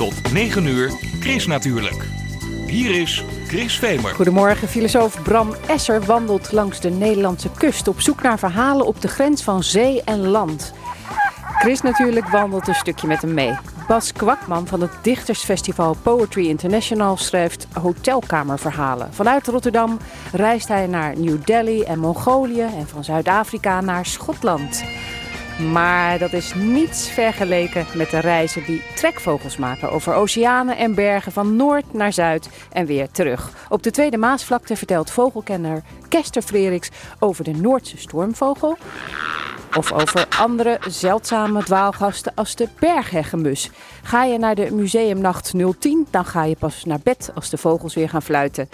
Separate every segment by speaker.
Speaker 1: Tot 9 uur, Chris natuurlijk. Hier is Chris Vemer.
Speaker 2: Goedemorgen, filosoof Bram Esser wandelt langs de Nederlandse kust op zoek naar verhalen op de grens van zee en land. Chris natuurlijk wandelt een stukje met hem mee. Bas Kwakman van het dichtersfestival Poetry International schrijft hotelkamerverhalen. Vanuit Rotterdam reist hij naar New Delhi en Mongolië en van Zuid-Afrika naar Schotland. Maar dat is niets vergeleken met de reizen die trekvogels maken over oceanen en bergen van noord naar zuid en weer terug. Op de Tweede Maasvlakte vertelt vogelkenner Kester Freriks over de Noordse stormvogel. Of over andere zeldzame dwaalgasten als de bergheggemus. Ga je naar de museumnacht 010, dan ga je pas naar bed als de vogels weer gaan fluiten.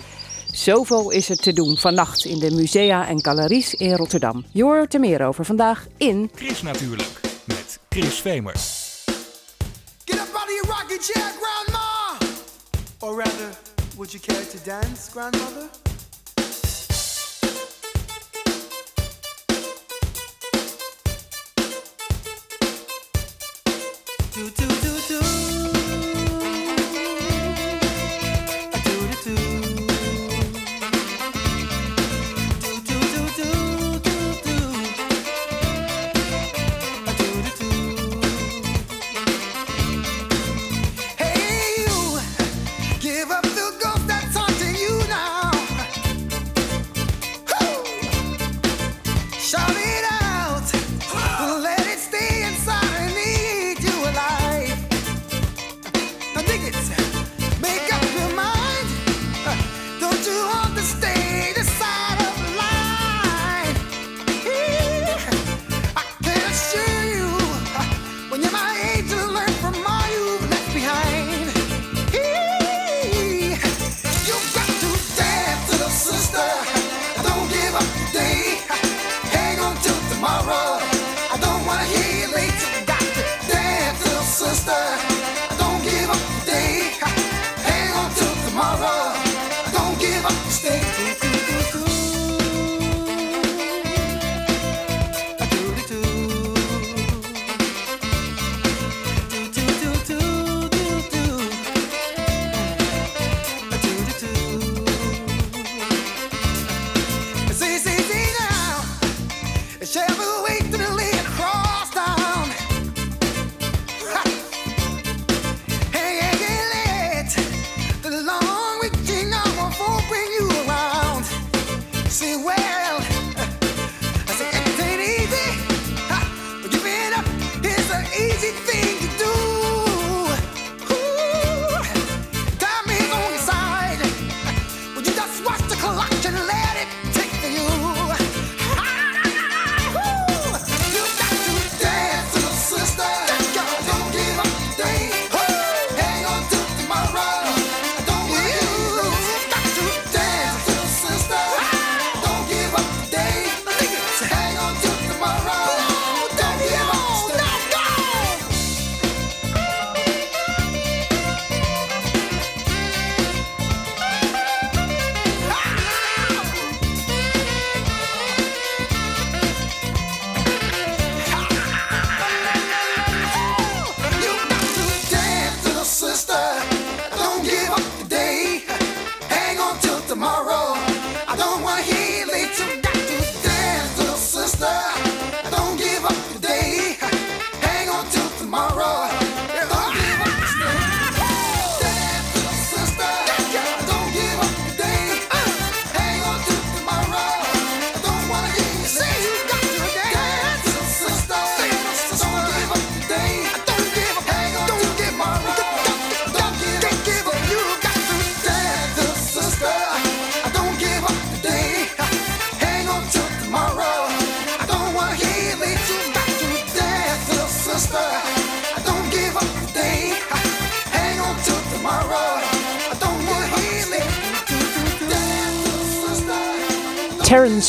Speaker 2: Zoveel is er te doen vannacht in de musea en galeries in Rotterdam. Je hoort er meer over vandaag in...
Speaker 1: Chris natuurlijk, met Chris Vemer.
Speaker 3: Get up out of your rocking chair, grandma! Or rather, would you care to dance, grandmother? Give up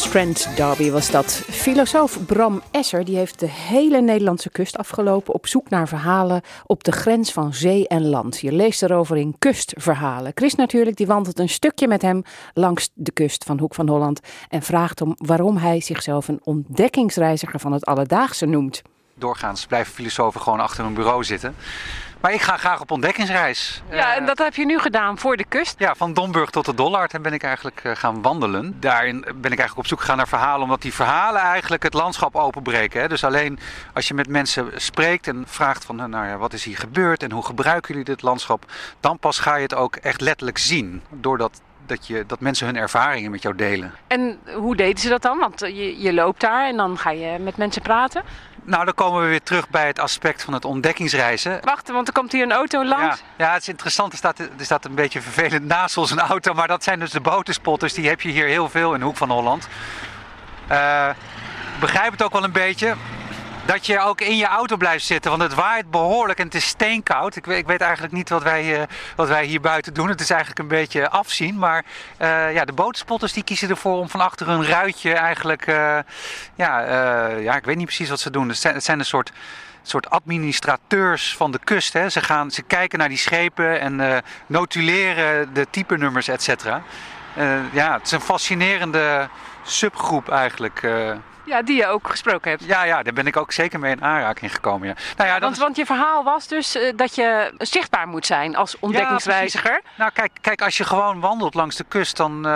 Speaker 2: Trent D'Arby was dat. Filosoof Bram Esser die heeft de hele Nederlandse kust afgelopen op zoek naar verhalen op de grens van zee en land. Je leest erover in Kustverhalen. Chris natuurlijk, die wandelt een stukje met hem langs de kust van Hoek van Holland en vraagt hem waarom hij zichzelf een ontdekkingsreiziger van het alledaagse noemt.
Speaker 4: Doorgaans blijven filosofen gewoon achter een bureau zitten. Maar ik ga graag op ontdekkingsreis.
Speaker 2: Ja,
Speaker 4: Eh,
Speaker 2: en dat heb je nu gedaan voor de kust.
Speaker 4: ja, van Domburg tot de Dollard ben ik eigenlijk eh, gaan wandelen. Daarin ben ik eigenlijk op zoek gegaan naar verhalen, omdat die verhalen eigenlijk het landschap openbreken. Hè. Dus alleen als je met mensen spreekt en vraagt van, nou ja, wat is hier gebeurd en hoe gebruiken jullie dit landschap, dan pas ga je het ook echt letterlijk zien. Doordat dat, je, dat mensen hun ervaringen met jou delen.
Speaker 2: En hoe deden ze dat dan? Want eh, je, je loopt daar en dan ga je met mensen praten.
Speaker 4: Nou, dan komen we weer terug bij het aspect van het ontdekkingsreizen.
Speaker 2: Wacht, want er komt hier een auto langs.
Speaker 4: Ja, ja, het is interessant. Er staat, er staat een beetje vervelend naast ons een auto. Maar dat zijn dus de botenspotters. Die heb je hier heel veel in de hoek van Holland. Ik begrijp het ook wel een beetje. Dat je ook in je auto blijft zitten. Want het waait behoorlijk en het is steenkoud. Ik weet, ik weet eigenlijk niet wat wij, eh, wat wij hier buiten doen. Het is eigenlijk een beetje afzien. Maar eh, ja, de botenspotters die kiezen ervoor om van achter hun ruitje eigenlijk... eh, ja, ja, ik weet niet precies wat ze doen. Het zijn, een soort soort administrateurs van de kust. Hè. Ze, gaan, ze kijken naar die schepen en notuleren de typenummers, et cetera. Ja, het is een fascinerende subgroep eigenlijk.
Speaker 2: Ja, die je ook gesproken hebt.
Speaker 4: ja, ja, daar ben ik ook zeker mee in aanraking gekomen. Ja. Nou ja,
Speaker 2: Want,
Speaker 4: is-
Speaker 2: want je verhaal was dus eh, dat je zichtbaar moet zijn als ontdekkingsreiziger.
Speaker 4: Nou, kijk, kijk, als je gewoon wandelt langs de kust, dan, eh,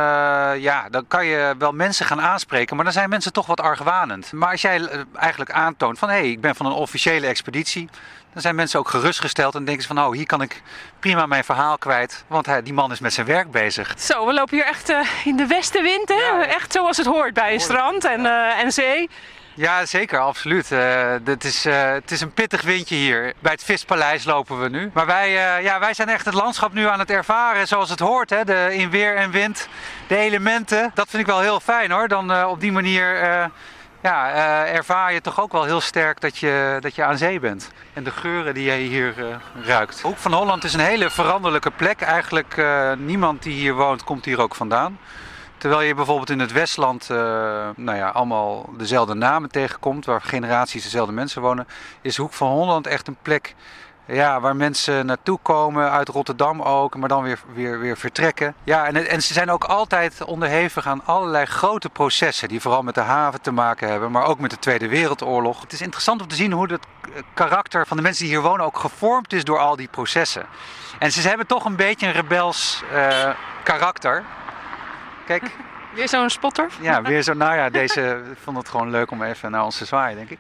Speaker 4: ja, dan kan je wel mensen gaan aanspreken. Maar dan zijn mensen toch wat argwanend. Maar als jij eh, eigenlijk aantoont van hé, hey, ik ben van een officiële expeditie. Dan zijn mensen ook gerustgesteld en denken ze van oh, hier kan ik prima mijn verhaal kwijt. Want hij, die man is met zijn werk bezig.
Speaker 2: Zo, we lopen hier echt in de westenwind, hè?
Speaker 4: Ja.
Speaker 2: Echt zoals het hoort bij een strand en, en zee.
Speaker 4: Ja, zeker, absoluut. Eh, het, is, eh, het is een pittig windje hier. Bij het Vispaleis lopen we nu. Maar wij, eh, ja, wij zijn echt het landschap nu aan het ervaren zoals het hoort. Hè? De, in weer en wind, de elementen. Dat vind ik wel heel fijn hoor. Dan op die manier ja, ervaar je toch ook wel heel sterk dat je, dat je aan zee bent. En de geuren die je hier ruikt. Hoek van Holland is een hele veranderlijke plek. Eigenlijk niemand die hier woont komt hier ook vandaan. Terwijl je bijvoorbeeld in het Westland uh, nou ja, allemaal dezelfde namen tegenkomt, waar generaties dezelfde mensen wonen, is Hoek van Holland echt een plek ja, waar mensen naartoe komen, uit Rotterdam ook, maar dan weer, weer, weer vertrekken. Ja, en, en ze zijn ook altijd onderhevig aan allerlei grote processen, die vooral met de haven te maken hebben, maar ook met de Tweede Wereldoorlog. Het is interessant om te zien hoe het karakter van de mensen die hier wonen ook gevormd is door al die processen. En ze hebben toch een beetje een rebels uh, karakter. Kijk.
Speaker 2: Weer zo'n spotter?
Speaker 4: Ja, weer zo. Nou ja, deze vond het gewoon leuk om even naar ons te zwaaien, denk ik.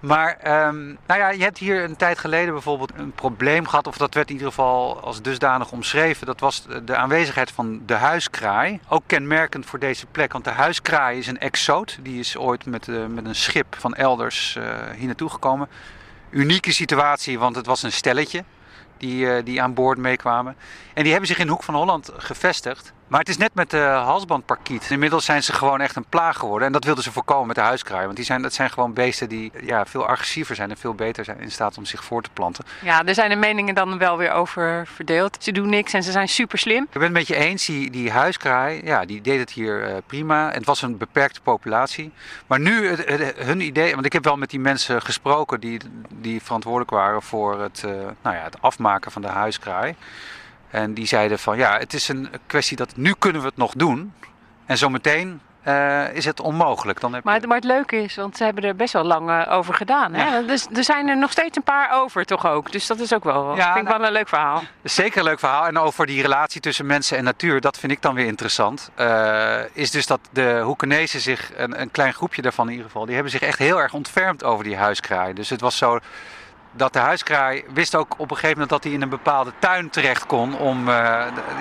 Speaker 4: Maar, um, nou ja, je hebt hier een tijd geleden bijvoorbeeld een probleem gehad, of dat werd in ieder geval als dusdanig omschreven. Dat was de aanwezigheid van de huiskraai. Ook kenmerkend voor deze plek, want de huiskraai is een exoot. Die is ooit met, uh, met een schip van elders uh, hier naartoe gekomen. Unieke situatie, want het was een stelletje die, uh, die aan boord meekwamen. En die hebben zich in Hoek van Holland gevestigd. Maar het is net met de halsbandparkiet. Inmiddels zijn ze gewoon echt een plaag geworden. En dat wilden ze voorkomen met de huiskraai. Want die zijn, dat zijn gewoon beesten die ja, veel agressiever zijn en veel beter zijn in staat om zich voor te planten.
Speaker 2: Ja, er zijn de meningen dan wel weer over verdeeld. Ze doen niks en ze zijn super slim.
Speaker 4: Ik ben het met je eens, die, die huiskraai, ja, die deed het hier uh, prima. En het was een beperkte populatie. Maar nu, het, het, hun idee, want ik heb wel met die mensen gesproken die, die verantwoordelijk waren voor het, uh, nou ja, het afmaken van de huiskraai. En die zeiden van ja, het is een kwestie dat nu kunnen we het nog doen. En zometeen uh, is het onmogelijk. Dan heb
Speaker 2: maar,
Speaker 4: je...
Speaker 2: maar het leuke is, want ze hebben er best wel lang uh, over gedaan. Hè? Ja. Dus er zijn er nog steeds een paar over, toch ook? Dus dat is ook wel, ja, vind ik nou, wel een leuk verhaal.
Speaker 4: Zeker een leuk verhaal. En over die relatie tussen mensen en natuur, dat vind ik dan weer interessant. Uh, is dus dat de Hoekenezen zich, een, een klein groepje daarvan in ieder geval, die hebben zich echt heel erg ontfermd over die huiskraai. Dus het was zo dat de huiskraai wist ook op een gegeven moment dat hij in een bepaalde tuin terecht kon. Om, uh,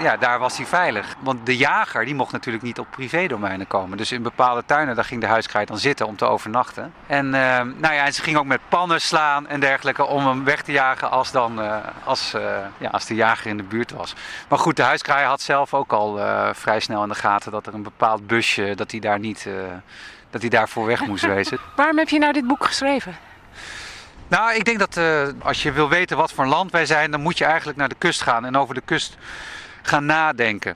Speaker 4: ja, daar was hij veilig. Want de jager die mocht natuurlijk niet op privédomeinen komen. Dus in bepaalde tuinen daar ging de huiskraai dan zitten om te overnachten. En, uh, nou ja, en ze ging ook met pannen slaan en dergelijke om hem weg te jagen als, dan, uh, als, ja, als de jager in de buurt was. Maar goed, de huiskraai had zelf ook al eh, vrij snel in de gaten dat er een bepaald busje, dat hij daar niet... dat hij daarvoor weg moest wezen.
Speaker 2: Waarom heb je nou dit boek geschreven?
Speaker 4: Nou, ik denk dat uh, als je wil weten wat voor land wij zijn, dan moet je eigenlijk naar de kust gaan en over de kust gaan nadenken.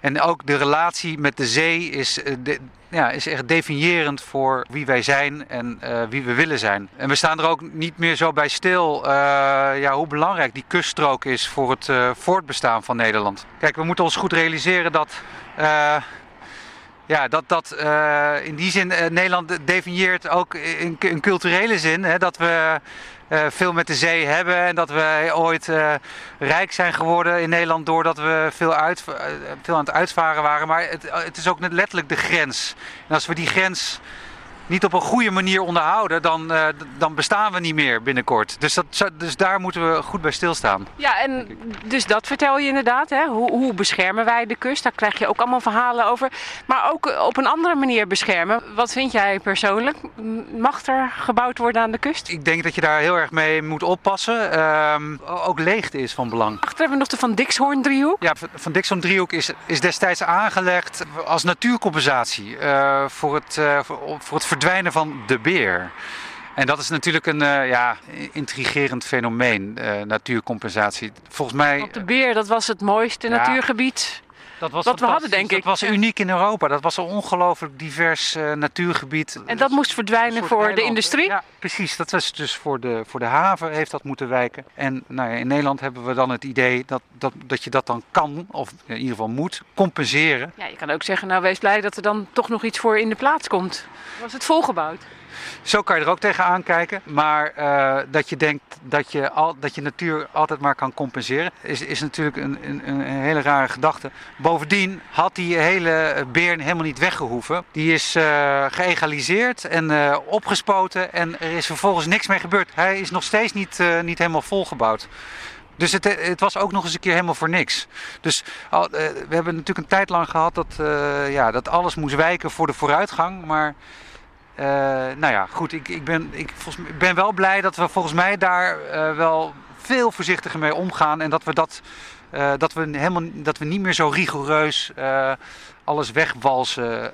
Speaker 4: En ook de relatie met de zee is, de, ja, is echt definiërend voor wie wij zijn en uh, wie we willen zijn. En we staan er ook niet meer zo bij stil ja, hoe belangrijk die kuststrook is voor het voortbestaan van Nederland. Kijk, we moeten ons goed realiseren dat ja, dat, dat eh, in die zin eh, Nederland definieert ook in, in culturele zin hè, dat we eh, veel met de zee hebben en dat we ooit rijk zijn geworden in Nederland doordat we veel, uit, veel aan het uitvaren waren. Maar het, het is ook net letterlijk de grens. En als we die grens niet op een goede manier onderhouden, dan, eh, dan bestaan we niet meer binnenkort. Dus, dat, dus daar moeten we goed bij stilstaan.
Speaker 2: Ja, en dus dat vertel je inderdaad. Hè? Hoe, hoe beschermen wij de kust? Daar krijg je ook allemaal verhalen over. Maar ook eh, op een andere manier beschermen. Wat vind jij persoonlijk? Mag er gebouwd worden aan de kust?
Speaker 4: Ik denk dat je daar heel erg mee moet oppassen. Ehm, ook leegte is van belang.
Speaker 2: Achter hebben we nog de Van Dixhoorn driehoek.
Speaker 4: Ja, Van Dixon driehoek is, is destijds aangelegd als natuurcompensatie eh, voor, het, voor, voor het verdwijnen van de beer. En dat is natuurlijk een eh, ja, intrigerend fenomeen, eh, natuurcompensatie. Volgens mij.
Speaker 2: Want de Beer, dat was het mooiste
Speaker 4: Ja.
Speaker 2: natuurgebied.
Speaker 4: Dat was
Speaker 2: wat we hadden,
Speaker 4: fantastisch.
Speaker 2: denk ik.
Speaker 4: Dat was uniek in Europa. Dat was een ongelooflijk divers eh, natuurgebied.
Speaker 2: En dat moest verdwijnen voor de industrie.
Speaker 4: Ja, precies. Dat was dus voor de, voor de haven heeft dat moeten wijken. En nou ja, in Nederland hebben we dan het idee dat, dat, dat je dat dan kan, of in ieder geval moet, compenseren.
Speaker 2: Ja, je kan ook zeggen, nou wees blij dat er dan toch nog iets voor in de plaats komt. Was het volgebouwd?
Speaker 4: Zo kan je er ook tegenaan kijken. Maar eh, dat je denkt dat je, al, dat je natuur altijd maar kan compenseren, is, is natuurlijk een, een, een hele rare gedachte. Bovendien had die hele beer helemaal niet weggehoeven. Die is eh, geëgaliseerd en eh, opgespoten en er is vervolgens niks mee gebeurd. Hij is nog steeds niet, niet helemaal volgebouwd. Dus het, het was ook nog eens een keer helemaal voor niks. Dus al, we hebben natuurlijk een tijd lang gehad dat, ja, dat alles moest wijken voor de vooruitgang. Maar eh, nou ja, goed, ik, ik, ben, ik, volgens, ik ben wel blij dat we volgens mij daar eh, wel veel voorzichtiger mee omgaan. En dat we, dat, eh, dat we, helemaal, dat we niet meer zo rigoureus alles wegwalsen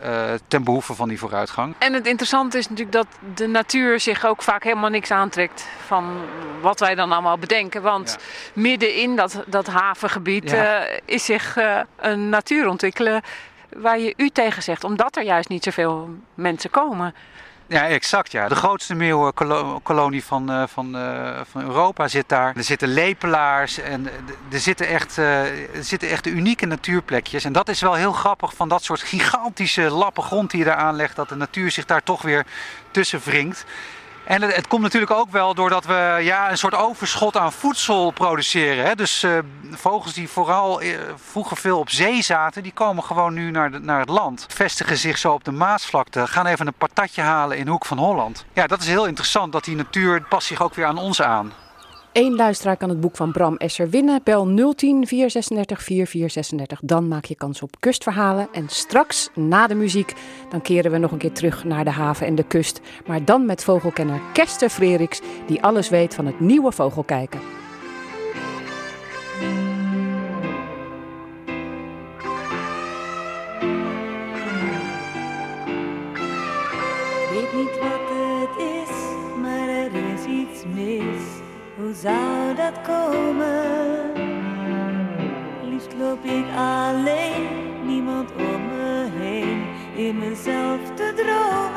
Speaker 4: ten behoeve van die vooruitgang.
Speaker 2: En het interessante is natuurlijk dat de natuur zich ook vaak helemaal niks aantrekt van wat wij dan allemaal bedenken. Want midden in dat, dat havengebied
Speaker 4: Ja.
Speaker 2: is zich een natuur ontwikkelen waar je u tegen zegt. Omdat er juist niet zoveel mensen komen.
Speaker 4: Ja, exact. Ja. De grootste meeuwenkolonie van, eh, van, eh, van Europa zit daar. Er zitten lepelaars en eh, er zitten, echt, eh, er zitten echt unieke natuurplekjes. En dat is wel heel grappig van dat soort gigantische lappen grond die je daar aanlegt. Dat de natuur zich daar toch weer tussen wringt. En het, komt natuurlijk ook wel doordat we ja, een soort overschot aan voedsel produceren. Hè? Dus eh, vogels die vooral eh, vroeger veel op zee zaten, die komen gewoon nu naar, naar het land. Vestigen zich zo op de Maasvlakte, gaan even een patatje halen in Hoek van Holland. Ja, dat is heel interessant, dat die natuur past zich ook weer aan ons aan.
Speaker 2: Eén luisteraar kan het boek van Bram Esser winnen. Bel 010 436 4436. Dan maak je kans op kustverhalen. En straks, na de muziek, dan keren we nog een keer terug naar de haven en de kust. Maar dan met vogelkenner Kester Freriks, die alles weet van het nieuwe vogelkijken.
Speaker 5: In mezelf te dromen.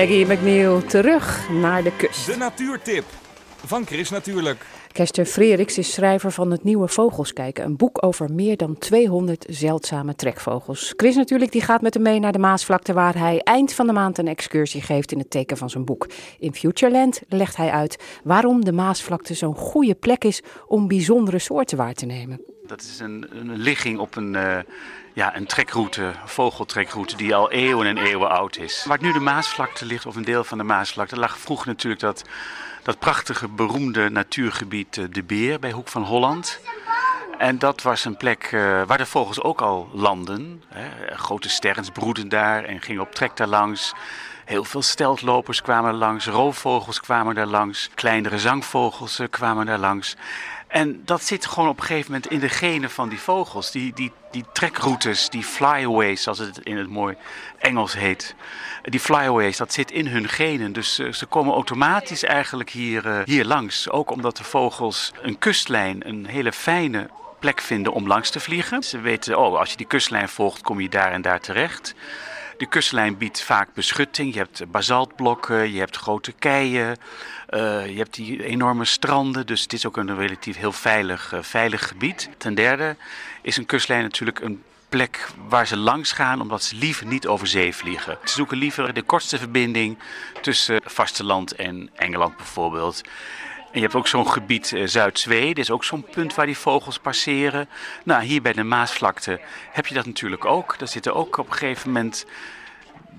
Speaker 2: Maggie McNeil terug naar de kust.
Speaker 1: De natuurtip van Chris Natuurlijk.
Speaker 2: Kester Freriks is schrijver van het nieuwe Vogels kijken. Een boek over meer dan 200 zeldzame trekvogels. Chris natuurlijk die gaat met hem mee naar de Maasvlakte... waar hij eind van de maand een excursie geeft in het teken van zijn boek. In Futureland legt hij uit waarom de Maasvlakte zo'n goede plek is... om bijzondere soorten waar te nemen.
Speaker 6: Dat is een, een ligging op een, eh, ja, een trekroute, vogeltrekroute die al eeuwen en eeuwen oud is. Waar nu de Maasvlakte ligt, of een deel van de Maasvlakte, lag vroeger natuurlijk dat, dat prachtige, beroemde natuurgebied eh, De Beer bij Hoek van Holland. En dat was een plek eh, waar de vogels ook al landen. Hè. Grote sterns broeden daar en gingen op trek daar langs. Heel veel steltlopers kwamen langs, roofvogels kwamen daar langs, kleinere zangvogels eh, kwamen daar langs. En dat zit gewoon op een gegeven moment in de genen van die vogels. Die, die, die trekroutes, die flyaways, zoals het in het mooi Engels heet. Die flyaways, dat zit in hun genen. Dus eh, ze komen automatisch eigenlijk hier, eh, hier langs. Ook omdat de vogels een kustlijn, een hele fijne plek vinden om langs te vliegen. Ze weten, oh, als je die kustlijn volgt, kom je daar en daar terecht. De kustlijn biedt vaak beschutting. Je hebt basaltblokken, je hebt grote keien, eh, je hebt die enorme stranden. Dus het is ook een relatief heel veilig, veilig gebied. Ten derde is een kustlijn natuurlijk een plek waar ze langs gaan, omdat ze liever niet over zee vliegen. Ze zoeken liever de kortste verbinding tussen vasteland en Engeland bijvoorbeeld. En je hebt ook zo'n gebied eh, Zuid-Zweden, is ook zo'n punt waar die vogels passeren. Nou, hier bij de Maasvlakte heb je dat natuurlijk ook. Daar zitten ook op een gegeven moment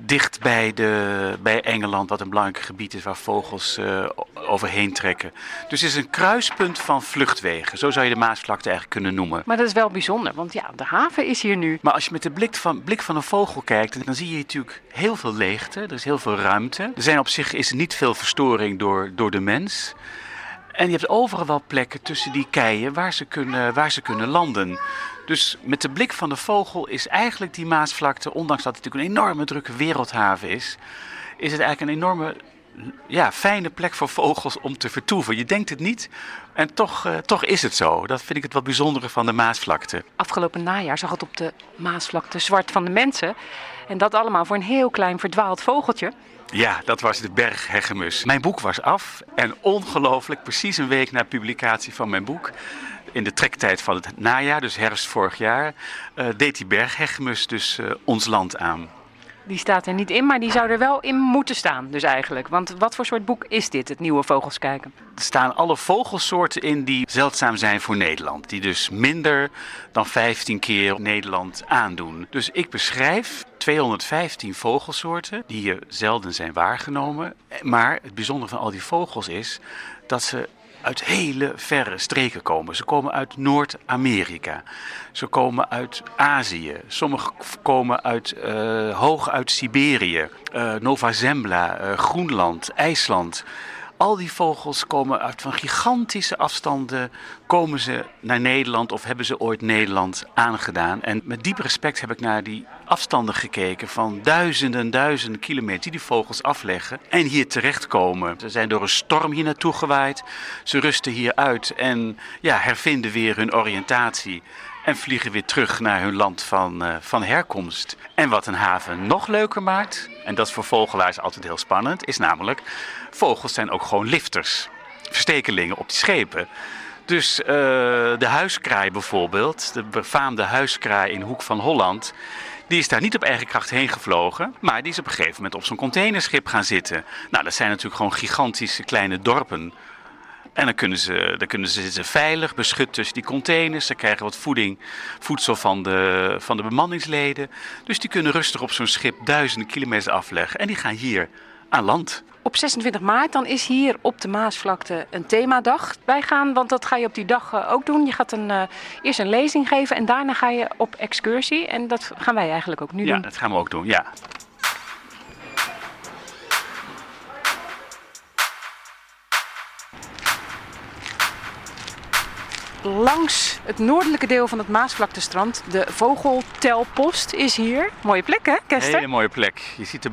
Speaker 6: dicht bij, de, bij Engeland, wat een belangrijk gebied is waar vogels eh, overheen trekken. Dus het is een kruispunt van vluchtwegen. Zo zou je de Maasvlakte eigenlijk kunnen noemen.
Speaker 2: Maar dat is wel bijzonder, want ja, de haven is hier nu.
Speaker 6: Maar als je met de blik van, blik van een vogel kijkt, dan zie je natuurlijk heel veel leegte. Er is heel veel ruimte. Er zijn op zich is niet veel verstoring door, door de mens. En je hebt overal plekken tussen die keien waar ze kunnen, waar ze kunnen landen. Dus met de blik van de vogel is eigenlijk die Maasvlakte, ondanks dat het natuurlijk een enorme drukke wereldhaven is, is het eigenlijk een enorme ja, fijne plek voor vogels om te vertoeven. Je denkt het niet en toch, eh, toch is het zo. Dat vind ik het wat bijzondere van de Maasvlakte.
Speaker 2: Afgelopen najaar zag het op de Maasvlakte zwart van de mensen. En dat allemaal voor een heel klein verdwaald vogeltje.
Speaker 6: Ja, dat was de bergheggemus. Mijn boek was af en ongelooflijk, precies een week na publicatie van mijn boek, in de trektijd van het najaar, dus herfst vorig jaar, eh, deed die bergheggemus dus eh, ons land aan.
Speaker 2: Die staat er niet in, maar die zou er wel in moeten staan, dus eigenlijk. Want wat voor soort boek is dit, het nieuwe Vogels kijken?
Speaker 6: Er staan alle vogelsoorten in die zeldzaam zijn voor Nederland. Die dus minder dan 15 keer Nederland aandoen. Dus ik beschrijf 215 vogelsoorten die hier zelden zijn waargenomen. Maar het bijzondere van al die vogels is dat ze uit hele verre streken komen. Ze komen uit Noord-Amerika. Ze komen uit Azië. Sommige komen uit, eh, hoog uit Siberië, eh, Nova Zembla, eh, Groenland, IJsland. Al die vogels komen uit van gigantische afstanden, komen ze naar Nederland of hebben ze ooit Nederland aangedaan. En met diep respect heb ik naar die afstanden gekeken van duizenden, duizenden kilometer die die vogels afleggen en hier terechtkomen. Ze zijn door een storm hier naartoe gewaaid, ze rusten hier uit en ja, hervinden weer hun oriëntatie. En vliegen weer terug naar hun land van, eh, van herkomst. En wat een haven nog leuker maakt, en dat is voor vogelaars altijd heel spannend, is namelijk: vogels zijn ook gewoon lifters. Verstekelingen op die schepen. Dus eh, de huiskraai bijvoorbeeld, de befaamde huiskraai in Hoek van Holland. Die is daar niet op eigen kracht heen gevlogen, maar die is op een gegeven moment op zo'n containerschip gaan zitten. Nou, dat zijn natuurlijk gewoon gigantische kleine dorpen. En dan kunnen ze, dan kunnen ze zitten veilig, beschut tussen die containers. Ze krijgen wat voeding, voedsel van de, van de bemanningsleden. Dus die kunnen rustig op zo'n schip duizenden kilometers afleggen. En die gaan hier aan land.
Speaker 2: Op 26 maart dan is hier op de Maasvlakte een themadag. Wij gaan, want dat ga je op die dag eh, ook doen. Je gaat een, eh, eerst een lezing geven en daarna ga je op excursie. En dat gaan wij eigenlijk ook nu
Speaker 6: Ja,
Speaker 2: doen.
Speaker 6: dat gaan we ook doen, ja.
Speaker 2: Langs het noordelijke deel van het Maasvlaktestrand, de Vogeltelpost is hier. Mooie plek hè, Kester?
Speaker 6: Hele mooie plek. Je ziet de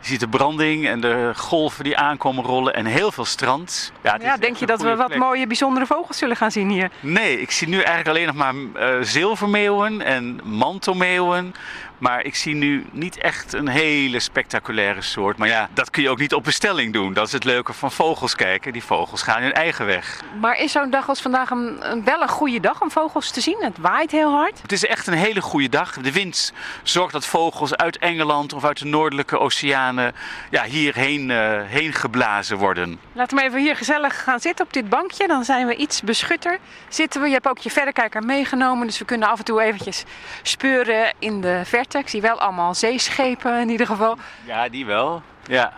Speaker 6: Je ziet de branding en de golven die aankomen rollen en heel veel strand. Ja,
Speaker 2: denk je dat we wat
Speaker 6: plek.
Speaker 2: mooie, bijzondere vogels zullen gaan zien hier?
Speaker 6: Nee, ik zie nu eigenlijk alleen nog maar eh, zilvermeeuwen en mantelmeeuwen. Maar ik zie nu niet echt een hele spectaculaire soort. Maar ja, dat kun je ook niet op bestelling doen. Dat is het leuke van vogels kijken. Die vogels gaan hun eigen weg.
Speaker 2: Maar is zo'n dag als vandaag een, een- wel een goede dag om vogels te zien? Het waait heel hard.
Speaker 6: Het is echt een hele goede dag. De wind zorgt dat vogels uit Engeland of uit de noordelijke oceanen ja, hierheen eh, heen geblazen worden.
Speaker 2: Laten we even hier gezellig gaan zitten op dit bankje. Dan zijn we iets beschutter. Zitten we. Je hebt ook je verrekijker meegenomen. Dus we kunnen af en toe eventjes speuren in de verte. Ik zie wel allemaal zeeschepen in ieder geval.
Speaker 6: Ja, die wel. Ja.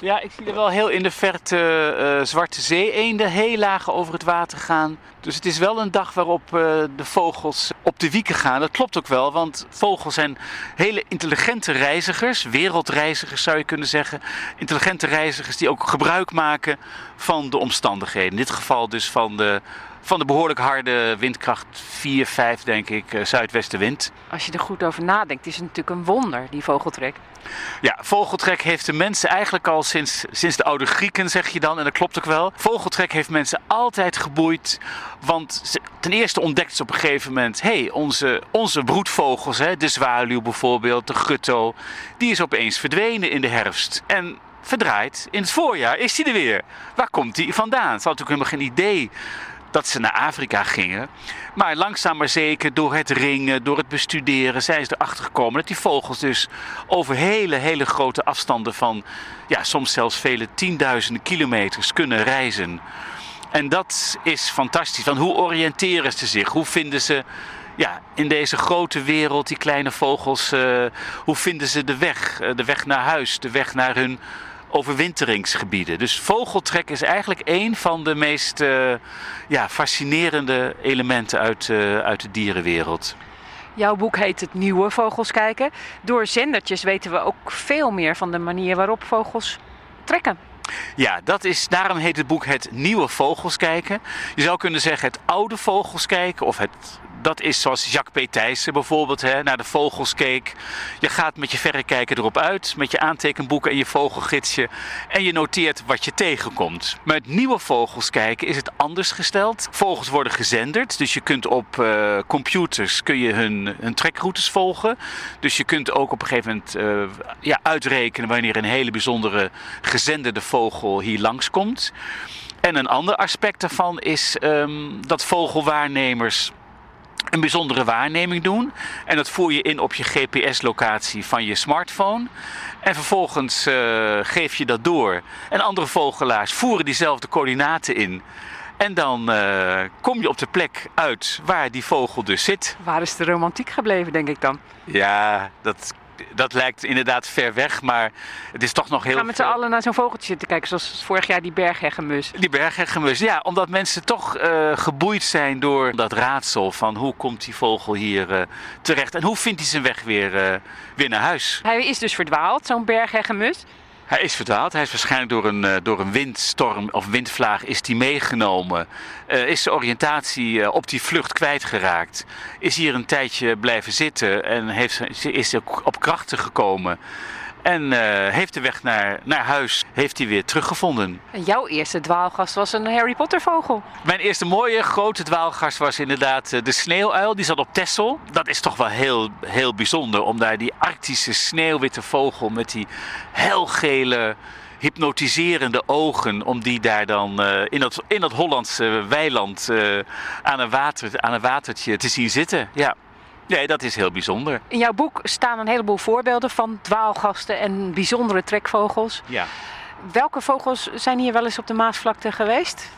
Speaker 6: Ja, ik zie er wel heel in de verte eh, zwarte zee-eenden heel laag over het water gaan. Dus het is wel een dag waarop eh, de vogels op de wieken gaan. Dat klopt ook wel, want vogels zijn hele intelligente reizigers, wereldreizigers zou je kunnen zeggen. Intelligente reizigers die ook gebruik maken van de omstandigheden. In dit geval dus van de, van de behoorlijk harde windkracht 4, 5 denk ik, eh, zuidwestenwind.
Speaker 2: Als je er goed over nadenkt, is het natuurlijk een wonder, die vogeltrek.
Speaker 6: Ja, vogeltrek heeft de mensen eigenlijk al sinds, sinds de oude Grieken, zeg je dan. En dat klopt ook wel. Vogeltrek heeft mensen altijd geboeid. Want ten eerste ontdekten ze op een gegeven moment... hé, hey, onze, onze broedvogels, hè, de zwaluw bijvoorbeeld, de gutto... die is opeens verdwenen in de herfst. En verdraaid, in het voorjaar is die er weer. Waar komt die vandaan? Ze hadden natuurlijk helemaal geen idee dat ze naar Afrika gingen. Maar langzaam maar zeker, door het ringen, door het bestuderen, zijn ze erachter gekomen dat die vogels dus over hele, hele grote afstanden van, ja, soms zelfs vele tienduizenden kilometers kunnen reizen. En dat is fantastisch. Want hoe oriënteren ze zich? Hoe vinden ze ja, in deze grote wereld, die kleine vogels, eh, hoe vinden ze de weg? Eh, de weg naar huis, de weg naar hun overwinteringsgebieden. Dus vogeltrek is eigenlijk een van de meest eh, ja, fascinerende elementen uit, uit de dierenwereld.
Speaker 2: Jouw boek heet Het Nieuwe Vogels Kijken. Door zendertjes weten we ook veel meer van de manier waarop vogels trekken.
Speaker 6: Ja, dat is, daarom heet het boek Het Nieuwe Vogels Kijken. Je zou kunnen zeggen het oude vogels kijken. Of het, dat is zoals Jacques P. Thijssen bijvoorbeeld hè, naar de vogels keek. Je gaat met je verrekijker erop uit, met je aantekenboeken en je vogelgidsje. En je noteert wat je tegenkomt. Het nieuwe vogels kijken is het anders gesteld. Vogels worden gezenderd, dus je kunt op eh, computers kun je hun, hun trekroutes volgen. Dus je kunt ook op een gegeven moment eh, ja, uitrekenen wanneer een hele bijzondere gezenderde vogel hier langskomt. En een ander aspect daarvan is ehm, dat vogelwaarnemers een bijzondere waarneming doen. En dat voer je in op je GPS-locatie van je smartphone. En vervolgens eh, geef je dat door. En andere vogelaars voeren diezelfde coördinaten in. En dan eh, kom je op de plek uit waar die vogel dus zit.
Speaker 2: Waar is de romantiek gebleven, denk ik dan?
Speaker 6: Ja, dat, dat lijkt inderdaad ver weg, maar het is toch nog
Speaker 2: We
Speaker 6: heel
Speaker 2: gaan met z'n allen naar zo'n vogeltje zitten kijken, zoals vorig jaar die bergheggenmus.
Speaker 6: Die bergheggemus, ja, omdat mensen toch eh, geboeid zijn door dat raadsel van hoe komt die vogel hier eh, terecht en hoe vindt hij zijn weg weer, eh, weer naar huis.
Speaker 2: Hij is dus verdwaald, zo'n bergheggenmus.
Speaker 6: Hij is verdwaald, hij is waarschijnlijk door een, eh, door een windstorm of windvlaag is die meegenomen. Eh, is zijn oriëntatie eh, op die vlucht kwijtgeraakt. Is hier een tijdje blijven zitten en heeft, is op krachten gekomen. En eh, heeft de weg naar, naar huis heeft hij weer teruggevonden.
Speaker 2: En jouw eerste dwaalgast was een Harry Potter vogel.
Speaker 6: Mijn eerste mooie grote dwaalgast was inderdaad eh, de sneeuwuil. Die zat op Texel. Dat is toch wel heel, heel bijzonder om daar die arctische sneeuwwitte vogel met die helgele hypnotiserende ogen, om die daar dan eh, in, dat, in dat Hollandse weiland aan, een water, aan een watertje te zien zitten. Ja. Nee, dat is heel bijzonder.
Speaker 2: In jouw boek staan een heleboel voorbeelden van dwaalgasten en bijzondere trekvogels.
Speaker 6: Ja.
Speaker 2: Welke vogels zijn hier wel eens op de Maasvlakte geweest?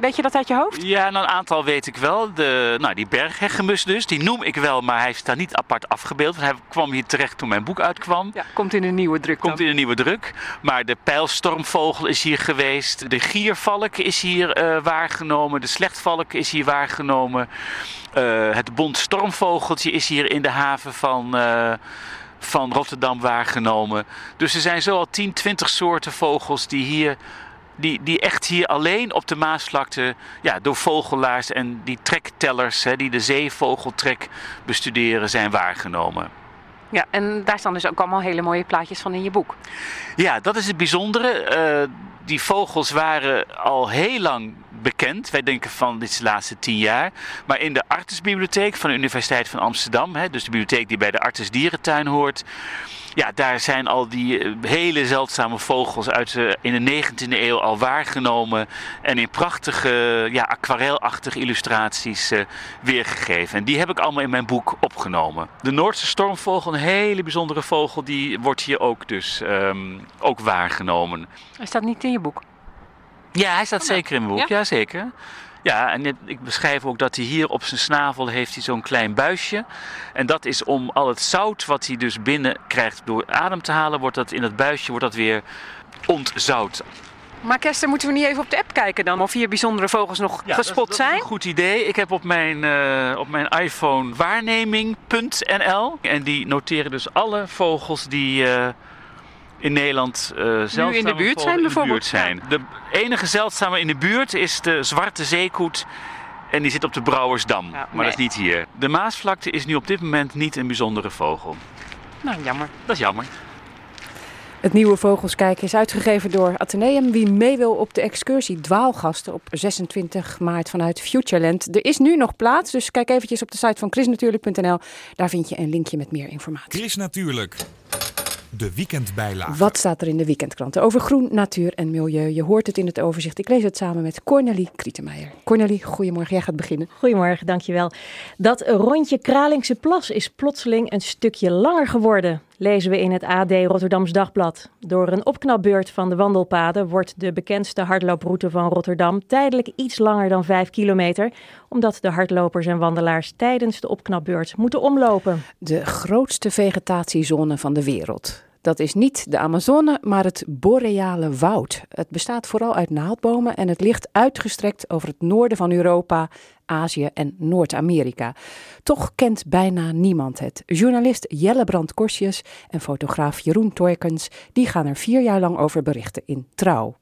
Speaker 2: Weet je dat uit je hoofd?
Speaker 6: Ja, nou, een aantal weet ik wel. De, nou, die bergheggemus dus, die noem ik wel, maar hij staat niet apart afgebeeld. Want hij kwam hier terecht toen mijn boek uitkwam.
Speaker 2: Ja, komt in een nieuwe druk.
Speaker 6: Komt
Speaker 2: dan.
Speaker 6: in een nieuwe druk. Maar de pijlstormvogel is hier geweest. De giervalk is hier eh, waargenomen. De slechtvalk is hier waargenomen. Eh, het bont stormvogeltje is hier in de haven van, eh, van Rotterdam waargenomen. Dus er zijn zo al 10, 20 soorten vogels die hier... Die, die echt hier alleen op de Maasvlakte ja, door vogelaars en die trektellers, hè, die de zeevogeltrek bestuderen, zijn waargenomen.
Speaker 2: Ja, en daar staan dus ook allemaal hele mooie plaatjes van in je boek.
Speaker 6: Ja, dat is het bijzondere. Eh, die vogels waren al heel lang bekend. Wij denken van dit is de laatste tien jaar. Maar in de Artesbibliotheek van de Universiteit van Amsterdam, hè, dus de bibliotheek die bij de Artes Dierentuin hoort. Ja, daar zijn al die eh, hele zeldzame vogels uit in de 19e eeuw al waargenomen. En in prachtige, ja, aquarelachtige illustraties eh, weergegeven. En die heb ik allemaal in mijn boek opgenomen. De Noordse stormvogel, een hele bijzondere vogel, die wordt hier ook dus ehm, ook waargenomen.
Speaker 2: Hij staat niet in je boek.
Speaker 6: Ja, hij staat zeker in mijn boek.
Speaker 2: Ja?
Speaker 6: Ja, zeker. Ja, en ik beschrijf ook dat hij hier op zijn snavel heeft hij zo'n klein buisje. En dat is om al het zout wat hij dus binnen krijgt door adem te halen, wordt dat in dat buisje wordt dat weer ontzout.
Speaker 2: Maar Kester, moeten we niet even op de app kijken dan? Of hier bijzondere vogels nog
Speaker 6: Ja,
Speaker 2: gespot
Speaker 6: dat is, is
Speaker 2: zijn?
Speaker 6: een goed idee. Ik heb op mijn, eh, op mijn iPhone waarneming.nl. En die noteren dus alle vogels die eh, in Nederland eh zeldzame
Speaker 2: in de buurt zijn
Speaker 6: de
Speaker 2: bijvoorbeeld?
Speaker 6: zijn. De enige zeldzame in de buurt is de zwarte zeekoet. En die zit op de Brouwersdam.
Speaker 2: Ja,
Speaker 6: maar
Speaker 2: nee.
Speaker 6: dat is niet hier. De Maasvlakte is nu op dit moment niet een bijzondere vogel.
Speaker 2: Nou, jammer.
Speaker 6: Dat is jammer.
Speaker 2: Het nieuwe Vogels kijken is uitgegeven door Atheneum. Wie mee wil op de excursie Dwaalgasten op 26 maart vanuit Futureland. Er is nu nog plaats, dus kijk eventjes op de site van chrisnatuurlijk.nl. Daar vind je een linkje met meer informatie.
Speaker 1: Chris Natuurlijk. De weekendbijlage.
Speaker 2: Wat staat er in de weekendkranten over groen, natuur en milieu? Je hoort het in het overzicht. Ik lees het samen met Cornelie Krietenmeijer. Cornelie, goedemorgen. Jij gaat beginnen.
Speaker 7: Goedemorgen, dankjewel. Dat rondje Kralingse Plas is plotseling een stukje langer geworden, lezen we in het AD Rotterdams Dagblad. Door een opknapbeurt van de wandelpaden wordt de bekendste hardlooproute van Rotterdam tijdelijk iets langer dan 5 kilometer, omdat de hardlopers en wandelaars tijdens de opknapbeurt moeten omlopen.
Speaker 2: De grootste vegetatiezone van de wereld. Dat is niet de Amazone, maar het boreale woud. Het bestaat vooral uit naaldbomen en het ligt uitgestrekt over het noorden van Europa, Azië en Noord-Amerika. Toch kent bijna niemand het. Journalist Jelle Brand Korsjes en fotograaf Jeroen Toijkens die gaan er vier jaar lang over berichten in Trouw.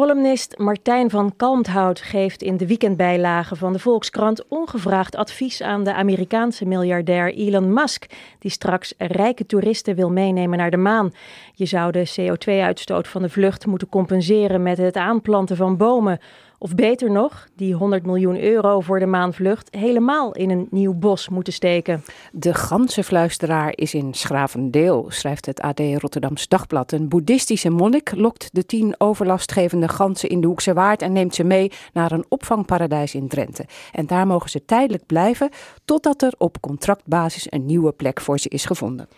Speaker 7: Columnist Martijn van Kalmthout geeft in de weekendbijlage van de Volkskrant ongevraagd advies aan de Amerikaanse miljardair Elon Musk, die straks rijke toeristen wil meenemen naar de maan. Je zou de CO2-uitstoot van de vlucht moeten compenseren met het aanplanten van bomen. Of beter nog, die 100 miljoen euro voor de maanvlucht helemaal in een nieuw bos moeten steken.
Speaker 2: De ganzenfluisteraar is in Schravendeel, schrijft het AD Rotterdams Dagblad. Een boeddhistische monnik lokt de tien overlastgevende ganzen in de Hoekse Waard en neemt ze mee naar een opvangparadijs in Drenthe. En daar mogen ze tijdelijk blijven totdat er op contractbasis een nieuwe plek voor ze is gevonden.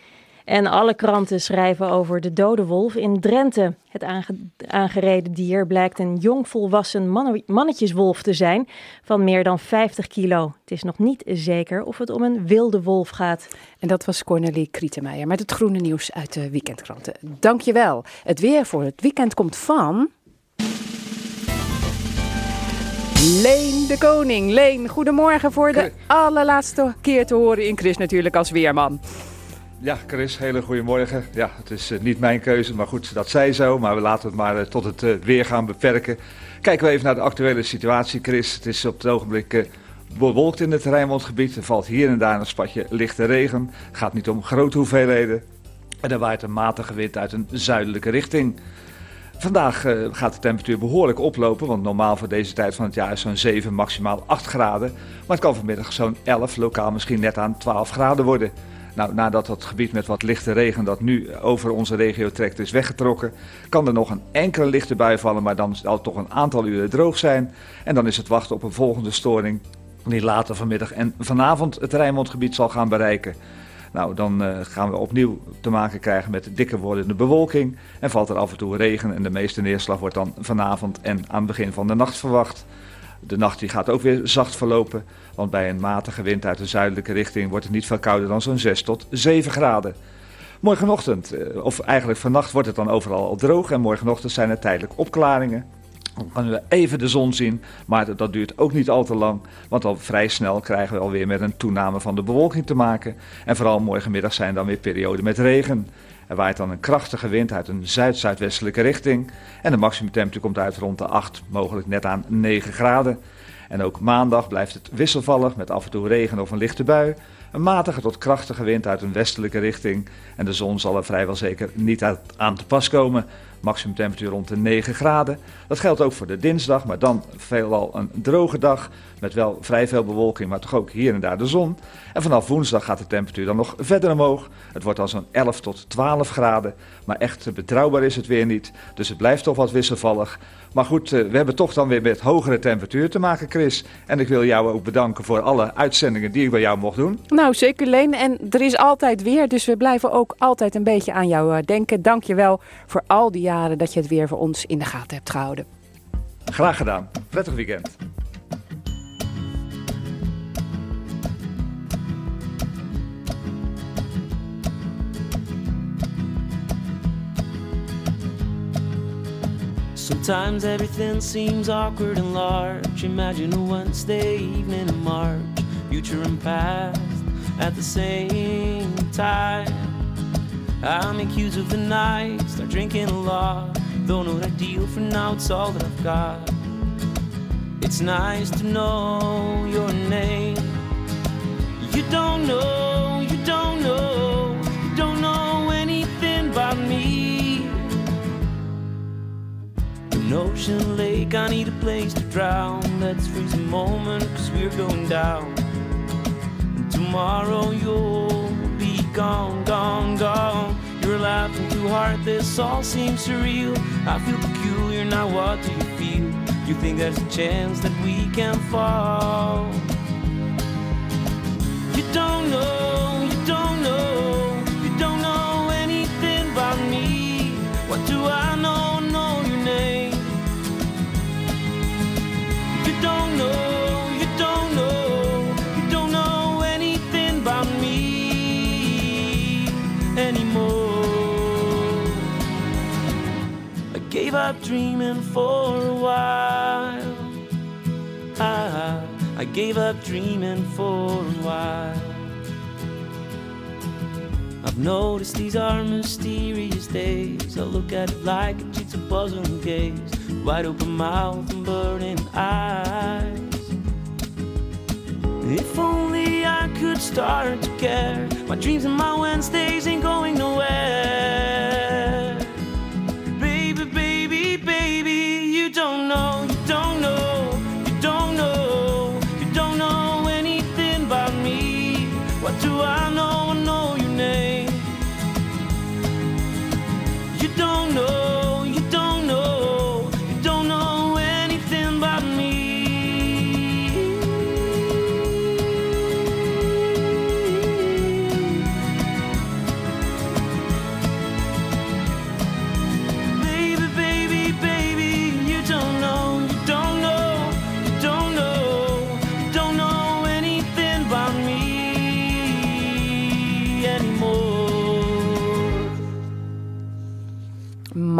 Speaker 7: En alle kranten schrijven over de dode wolf in Drenthe. Het aange- aangereden dier blijkt een jongvolwassen manne- mannetjeswolf te zijn van meer dan 50 kilo. Het is nog niet zeker of het om een wilde wolf gaat.
Speaker 2: En dat was Cornelie Krietenmeijer met het groene nieuws uit de weekendkranten. Dankjewel. Het weer voor het weekend komt van... Leen de Koning. Leen, goedemorgen voor de allerlaatste keer te horen in Chris natuurlijk als weerman.
Speaker 8: Ja, Chris, hele goedemorgen. Ja, het is eh, niet mijn keuze, maar goed, dat zij zo. Maar we laten het maar eh, tot het eh, weer gaan beperken. Kijken we even naar de actuele situatie, Chris. Het is op het ogenblik bewolkt in het Rijnmondgebied. Er valt hier en daar een spatje lichte regen. Het gaat niet om grote hoeveelheden. En er waait een matige wind uit een zuidelijke richting. Vandaag gaat de temperatuur behoorlijk oplopen, want normaal voor deze tijd van het jaar is zo'n 7, maximaal 8 graden. Maar het kan vanmiddag zo'n 11, lokaal misschien net aan 12 graden worden. Nou, nadat dat gebied met wat lichte regen dat nu over onze regio trekt is weggetrokken, kan er nog een enkele lichte bui vallen, maar dan zal het toch een aantal uren droog zijn. En dan is het wachten op een volgende storing die later vanmiddag en vanavond het Rijnmondgebied zal gaan bereiken. Nou, dan eh, gaan we opnieuw te maken krijgen met dikker wordende bewolking. En valt er af en toe regen en de meeste neerslag wordt dan vanavond en aan het begin van de nacht verwacht. De nacht die gaat ook weer zacht verlopen, want bij een matige wind uit de zuidelijke richting wordt het niet veel kouder dan zo'n 6 tot 7 graden. Morgenochtend, eh, of eigenlijk vannacht, wordt het dan overal al droog en morgenochtend zijn er tijdelijk opklaringen. Dan kunnen we even de zon zien, maar dat- duurt ook niet al te lang, want al vrij snel krijgen we alweer met een toename van de bewolking te maken. En vooral morgenmiddag zijn dan weer perioden met regen. Er waait dan een krachtige wind uit een zuid-zuidwestelijke richting en de maximumtemperatuur komt uit rond de 8, mogelijk net aan 9 graden. En ook maandag blijft het wisselvallig met af en toe regen of een lichte bui. Een matige tot krachtige wind uit een westelijke richting. En de zon zal er vrijwel zeker niet aan te pas komen. Maximum temperatuur rond de 9 graden. Dat geldt ook voor de dinsdag, maar dan veelal een droge dag. Met wel vrij veel bewolking, maar toch ook hier en daar de zon. En vanaf woensdag gaat de temperatuur dan nog verder omhoog. Het wordt dan zo'n 11 tot 12 graden. Maar echt betrouwbaar is het weer niet. Dus het blijft toch wat wisselvallig. Maar goed, eh, we hebben toch dan weer met hogere temperatuur te maken, Chris. En ik wil jou ook bedanken voor alle uitzendingen die ik bij jou mocht doen.
Speaker 2: Nou, zeker Leen. En er is altijd weer, dus we blijven ook altijd een beetje aan jou eh, denken. Dank je wel voor al die jaren dat je het weer voor ons in de gaten hebt gehouden.
Speaker 8: Graag gedaan. Prettig weekend.
Speaker 5: Sometimes everything seems awkward and large. Imagine a Wednesday evening in March, future and past at the same time. I make use of the night, start drinking a lot. Though not ideal for now, it's all that I've got. It's nice to know your name. You don't know, An ocean lake, I need a place to drown. Let's freeze a moment, cause we're going down. And tomorrow you'll be gone, gone, gone. You're laughing too hard, this all seems surreal. I feel peculiar, now what do you feel? You think there's a chance that we can fall? You don't know, you don't know, you don't know anything about me. What do I gave up dreaming for a while. I, I gave up dreaming for a while. I've noticed these are mysterious days. I look at it like a jigsaw puzzle and gaze. Wide open mouth and burning eyes. If only I could start to care. My dreams and my Wednesdays ain't going nowhere.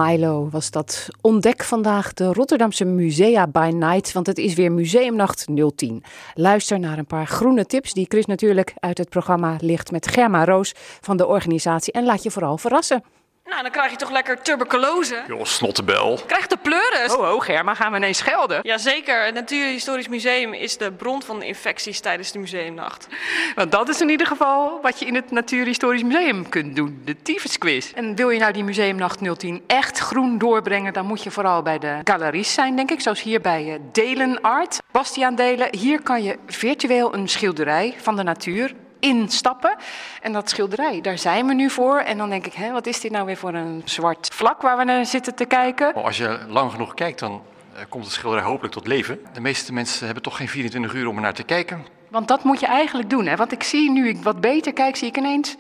Speaker 2: Milo was dat. Ontdek vandaag de Rotterdamse Musea by Night, want het is weer Museumnacht 010. Luister naar een paar groene tips die Chris natuurlijk uit het programma ligt met Germa Roos van de organisatie. En laat je vooral verrassen.
Speaker 9: Nou, dan krijg je toch lekker tuberculose.
Speaker 10: Joh, snottebel.
Speaker 9: Krijg de pleuris.
Speaker 2: Oh, oh Germa, gaan we ineens schelden?
Speaker 9: Jazeker, het Natuurhistorisch Museum is de bron van de infecties tijdens de museumnacht.
Speaker 2: Want dat is in ieder geval wat je in het Natuurhistorisch Museum kunt doen, de tyfusquiz. En wil je nou die Museumnacht 010 echt groen doorbrengen, dan moet je vooral bij de galeries zijn, denk ik. Zoals hier bij eh, Delen Art. Bastiaan Delen, hier kan je virtueel een schilderij van de natuur instappen. En dat schilderij, daar zijn we nu voor. En dan denk ik, hè, wat is dit nou weer voor een zwart vlak waar we naar zitten te kijken?
Speaker 10: Als je lang genoeg kijkt, dan eh, komt het schilderij hopelijk tot leven. De meeste mensen hebben toch geen 24 uur om er naar te kijken.
Speaker 2: Want dat moet je eigenlijk doen. Hè? Want ik zie, nu ik wat beter kijk, zie ik ineens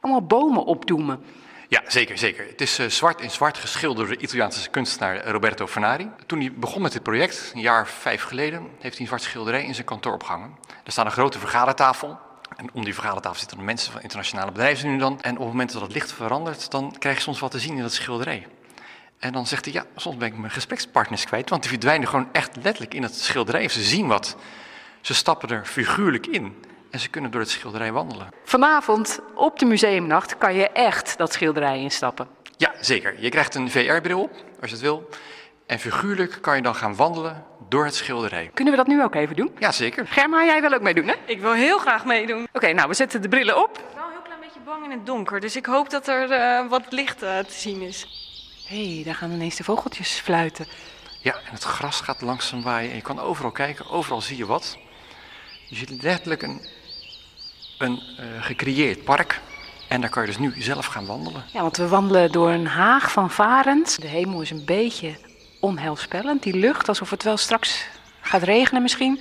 Speaker 2: allemaal bomen opdoemen.
Speaker 10: Ja, zeker, zeker. Het is eh, zwart in zwart geschilderd door de Italiaanse kunstenaar Roberto Fernari. Toen hij begon met dit project, een jaar of vijf geleden, heeft hij een zwart schilderij in zijn kantoor opgehangen. Er staat een grote vergadertafel. En om die vergadertafel zitten dan mensen van internationale bedrijven nu dan. En op het moment dat het licht verandert, dan krijg je soms wat te zien in dat schilderij. En dan zegt hij, ja, soms ben ik mijn gesprekspartners kwijt, want die verdwijnen gewoon echt letterlijk in het schilderij. Ze zien wat. Ze stappen er figuurlijk in en ze kunnen door het schilderij wandelen.
Speaker 2: Vanavond op de museumnacht kan je echt dat schilderij instappen.
Speaker 10: Ja, zeker. Je krijgt een VR-bril op, als je het wil. En figuurlijk kan je dan gaan wandelen door het schilderij.
Speaker 2: Kunnen we dat nu ook even doen?
Speaker 10: Jazeker.
Speaker 2: Germa, jij wil ook meedoen, hè?
Speaker 9: Ik wil heel graag meedoen.
Speaker 2: Oké, nou, we zetten de brillen op.
Speaker 9: Ik ben wel een heel klein beetje bang in het donker, dus ik hoop dat er eh, wat licht eh, te zien is.
Speaker 2: Hé, hey, daar gaan ineens de vogeltjes fluiten.
Speaker 10: Ja, en het gras gaat langzaam waaien en je kan overal kijken, overal zie je wat. Je ziet letterlijk een, een eh, gecreëerd park en daar kan je dus nu zelf gaan wandelen.
Speaker 2: Ja, want we wandelen door een haag van varens. De hemel is een beetje onheilspellend. Die lucht, alsof het wel straks gaat regenen misschien.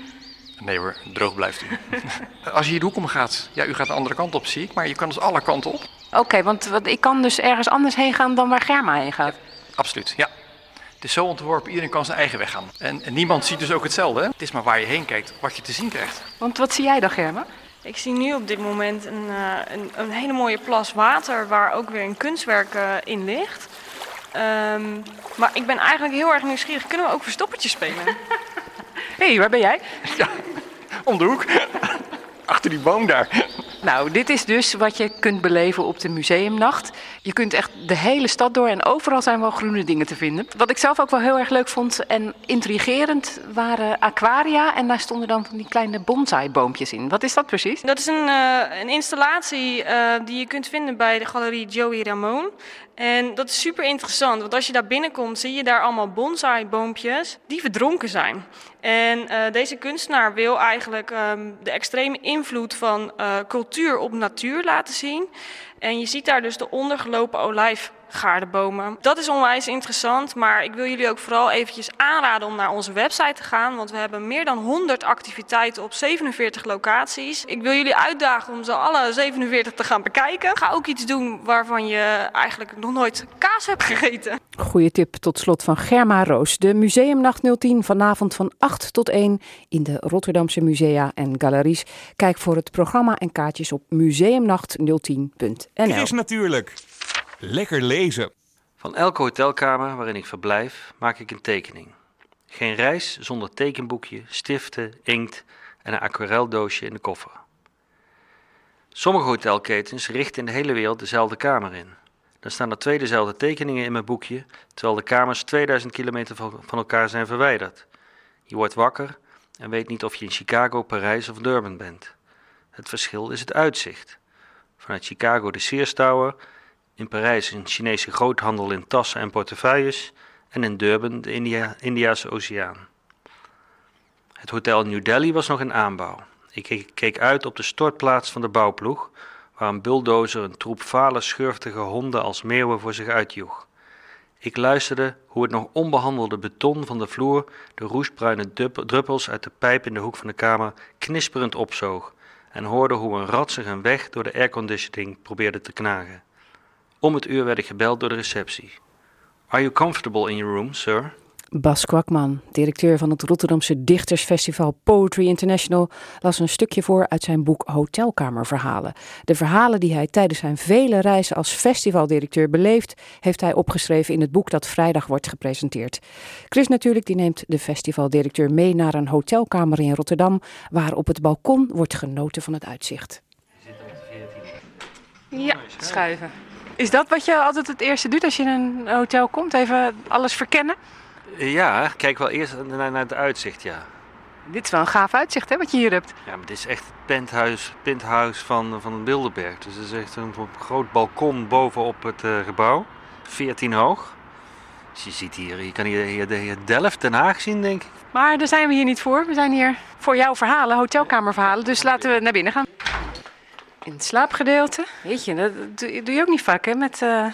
Speaker 10: Nee hoor, droog blijft u. Als je hier de hoek om gaat, ja, u gaat de andere kant op zie ik, maar je kan dus alle kanten op.
Speaker 2: Oké, want wat, ik kan dus ergens anders heen gaan dan waar Germa heen gaat.
Speaker 10: Absoluut, ja. Het is zo ontworpen, iedereen kan zijn eigen weg gaan. En, en niemand ziet dus ook hetzelfde. Hè? Het is maar waar je heen kijkt, wat je te zien krijgt.
Speaker 2: Want wat zie jij dan, Germa?
Speaker 9: Ik zie nu op dit moment een, eh, een, een hele mooie plas water waar ook weer een kunstwerk eh, in ligt. Ehm, maar ik ben eigenlijk heel erg nieuwsgierig. Kunnen we ook verstoppertjes spelen?
Speaker 2: Hé, hey, waar ben jij?
Speaker 10: Om de hoek. Achter die boom daar.
Speaker 2: Nou, dit is dus wat je kunt beleven op de museumnacht. Je kunt echt de hele stad door en overal zijn wel groene dingen te vinden. Wat ik zelf ook wel heel erg leuk vond en intrigerend waren aquaria. En daar stonden dan van die kleine bonsai-boompjes in. Wat is dat precies?
Speaker 9: Dat is een, eh, een installatie eh, die je kunt vinden bij de galerie Joey Ramon. En dat is super interessant, want als je daar binnenkomt, zie je daar allemaal bonsai-boompjes die verdronken zijn. En eh, deze kunstenaar wil eigenlijk ehm, de extreme invloed van eh, cultuur op natuur laten zien. En je ziet daar dus de ondergelopen olijfgaardenbomen. Dat is onwijs interessant, maar ik wil jullie ook vooral eventjes aanraden om naar onze website te gaan. Want we hebben meer dan 100 activiteiten op 47 locaties. Ik wil jullie uitdagen om ze alle 47 te gaan bekijken. Ga ook iets doen waarvan je eigenlijk nog nooit kaas hebt gegeten.
Speaker 2: Goeie tip tot slot van Germa Roos. De Museumnacht 010 vanavond van 8 tot 1 in de Rotterdamse musea en galeries. Kijk voor het programma en kaartjes op museumnacht010.nl.
Speaker 1: Chris natuurlijk. Lekker lezen.
Speaker 11: Van elke hotelkamer waarin ik verblijf maak ik een tekening. Geen reis zonder tekenboekje, stiften, inkt en een aquareldoosje in de koffer. Sommige hotelketens richten in de hele wereld dezelfde kamer in. Dan staan er twee dezelfde tekeningen in mijn boekje, terwijl de kamers 2000 kilometer van elkaar zijn verwijderd. Je wordt wakker en weet niet of je in Chicago, Parijs of Durban bent. Het verschil is het uitzicht. Vanuit Chicago de Sears Tower, in Parijs een Chinese groothandel in tassen en portefeuilles en in Durban de India, Indiase Oceaan. Het hotel New Delhi was nog in aanbouw. Ik keek, uit op de stortplaats van de bouwploeg, waar een bulldozer een troep vale, schurftige honden als meeuwen voor zich uitjoeg. Ik luisterde hoe het nog onbehandelde beton van de vloer de roestbruine druppels uit de pijp in de hoek van de kamer knisperend opzoog en hoorde hoe een rat zich een weg door de airconditioning probeerde te knagen. Om het uur werd ik gebeld door de receptie. Are you comfortable in your room, sir?
Speaker 2: Bas Kwakman, directeur van het Rotterdamse dichtersfestival Poetry International, las een stukje voor uit zijn boek Hotelkamerverhalen. De verhalen die hij tijdens zijn vele reizen als festivaldirecteur beleeft, heeft hij opgeschreven in het boek dat vrijdag wordt gepresenteerd. Chris natuurlijk, die neemt de festivaldirecteur mee naar een hotelkamer in Rotterdam, waar op het balkon wordt genoten van het uitzicht. Ja, schuiven. Is dat wat je altijd het eerste doet als je in een hotel komt? Even alles verkennen?
Speaker 11: Ja, kijk wel eerst naar, naar het uitzicht, ja.
Speaker 2: Dit is wel een gaaf uitzicht, hè, wat je hier hebt.
Speaker 11: Ja, maar dit is echt het penthouse, penthouse van, van Bilderberg. Dus het is echt een groot balkon bovenop het eh, gebouw. 14 hoog. Dus je ziet hier, je kan hier, hier, de- hier Delft, Den Haag zien, denk ik.
Speaker 2: Maar daar zijn we hier niet voor. We zijn hier voor jouw verhalen, hotelkamerverhalen. Dus laten we naar binnen gaan. In het slaapgedeelte. Weet je, dat doe, je ook niet vaak, hè? Met, eh,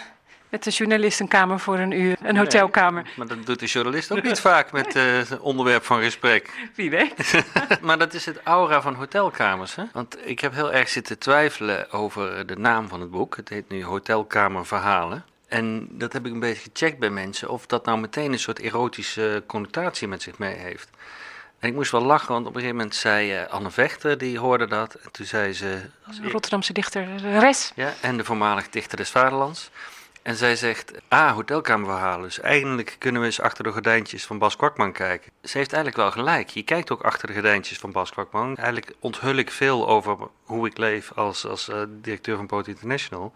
Speaker 2: met de journalist een kamer voor een uur. Een hotelkamer.
Speaker 11: Maar dat doet de journalist ook niet vaak met eh, het onderwerp van gesprek.
Speaker 2: Wie weet.
Speaker 11: maar dat is het aura van hotelkamers. Hè? Want ik heb heel erg zitten twijfelen over de naam van het boek. Het heet nu Hotelkamerverhalen. En dat heb ik een beetje gecheckt bij mensen. Of dat nou meteen een soort erotische connotatie met zich mee heeft. En ik moest wel lachen, want op een gegeven moment zei eh, Anne Vechter, die hoorde dat. En toen zei ze...
Speaker 2: Rotterdamse dichter, Res.
Speaker 11: Ja, en de voormalig dichter des Vaderlands. En zij zegt, ah, hotelkamerverhalen. Dus eigenlijk kunnen we eens achter de gordijntjes van Bas Kwakman kijken. Ze heeft eigenlijk wel gelijk. Je kijkt ook achter de gordijntjes van Bas Kwakman. Eigenlijk onthul ik veel over hoe ik leef als, als eh, directeur van Poot International.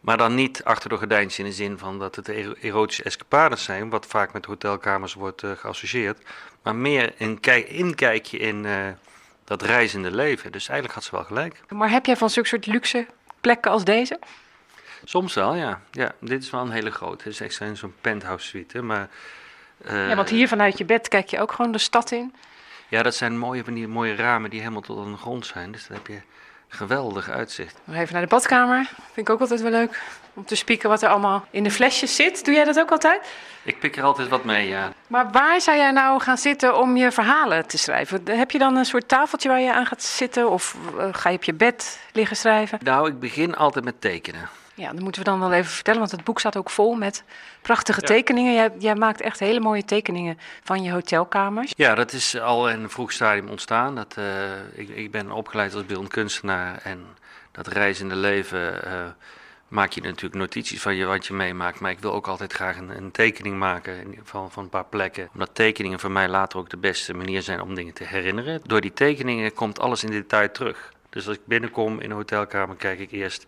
Speaker 11: Maar dan niet achter de gordijntjes in de zin van dat het ero- erotische escapades zijn, wat vaak met hotelkamers wordt eh, geassocieerd. Maar meer een kijk, inkijkje in eh, dat reizende leven. Dus eigenlijk had ze wel gelijk.
Speaker 2: Maar heb jij van zulke soort luxe plekken als deze?
Speaker 11: Soms wel, ja. ja dit is wel een hele grote. Het is echt zo'n- penthouse suite. Maar, eh,
Speaker 2: ja, want hier vanuit je bed kijk je ook gewoon de stad in.
Speaker 11: Ja, dat zijn mooie, van die mooie ramen die helemaal tot aan de grond zijn. Dus dan heb je geweldig uitzicht.
Speaker 2: Even naar de badkamer. Vind ik ook altijd wel leuk. Om te spieken wat er allemaal in de flesjes zit. Doe jij dat ook altijd?
Speaker 11: Ik pik er altijd wat mee, ja.
Speaker 2: Maar waar zou jij nou gaan zitten om je verhalen te schrijven? Heb je dan een soort tafeltje waar je aan gaat zitten? Of eh, ga je op je bed liggen schrijven?
Speaker 11: Nou, ik begin altijd met tekenen.
Speaker 2: Ja, dat moeten we dan wel even vertellen, want het boek staat ook vol met prachtige
Speaker 11: Ja.
Speaker 2: tekeningen. Jij, jij maakt echt hele mooie tekeningen van je hotelkamers.
Speaker 11: Ja, dat is al in een vroeg stadium ontstaan. Dat, eh, ik, ik ben opgeleid als beeldend kunstenaar en dat reizende leven eh, maak je natuurlijk notities van je, wat je meemaakt. Maar ik wil ook altijd graag een, een tekening maken van, van een paar plekken. Omdat tekeningen voor mij later ook de beste manier zijn om dingen te herinneren. Door die tekeningen komt alles in detail terug. Dus als ik binnenkom in een hotelkamer, kijk ik eerst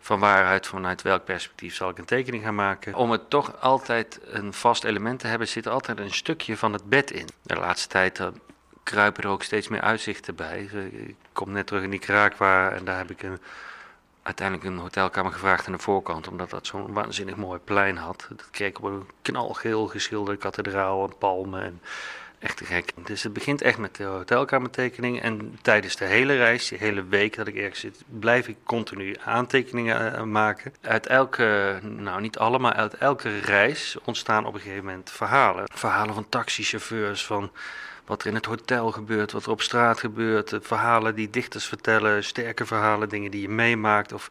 Speaker 11: van waaruit, vanuit welk perspectief zal ik een tekening gaan maken. Om het toch altijd een vast element te hebben, zit altijd een stukje van het bed in. De laatste tijd eh, kruipen er ook steeds meer uitzichten bij. Ik kom net terug in Nicaragua en daar heb ik een, uiteindelijk een hotelkamer gevraagd aan de voorkant, omdat dat zo'n waanzinnig mooi plein had. Dat keek op een knalgeel geschilderde kathedraal en palmen en echt te gek. Dus het begint echt met de hotelkamertekening en tijdens de hele reis, die hele week dat ik ergens zit, blijf ik continu aantekeningen eh, maken. Uit elke, nou niet alle, maar uit elke reis ontstaan op een gegeven moment verhalen. Verhalen van taxichauffeurs, van wat er in het hotel gebeurt, wat er op straat gebeurt, verhalen die dichters vertellen, sterke verhalen, dingen die je meemaakt of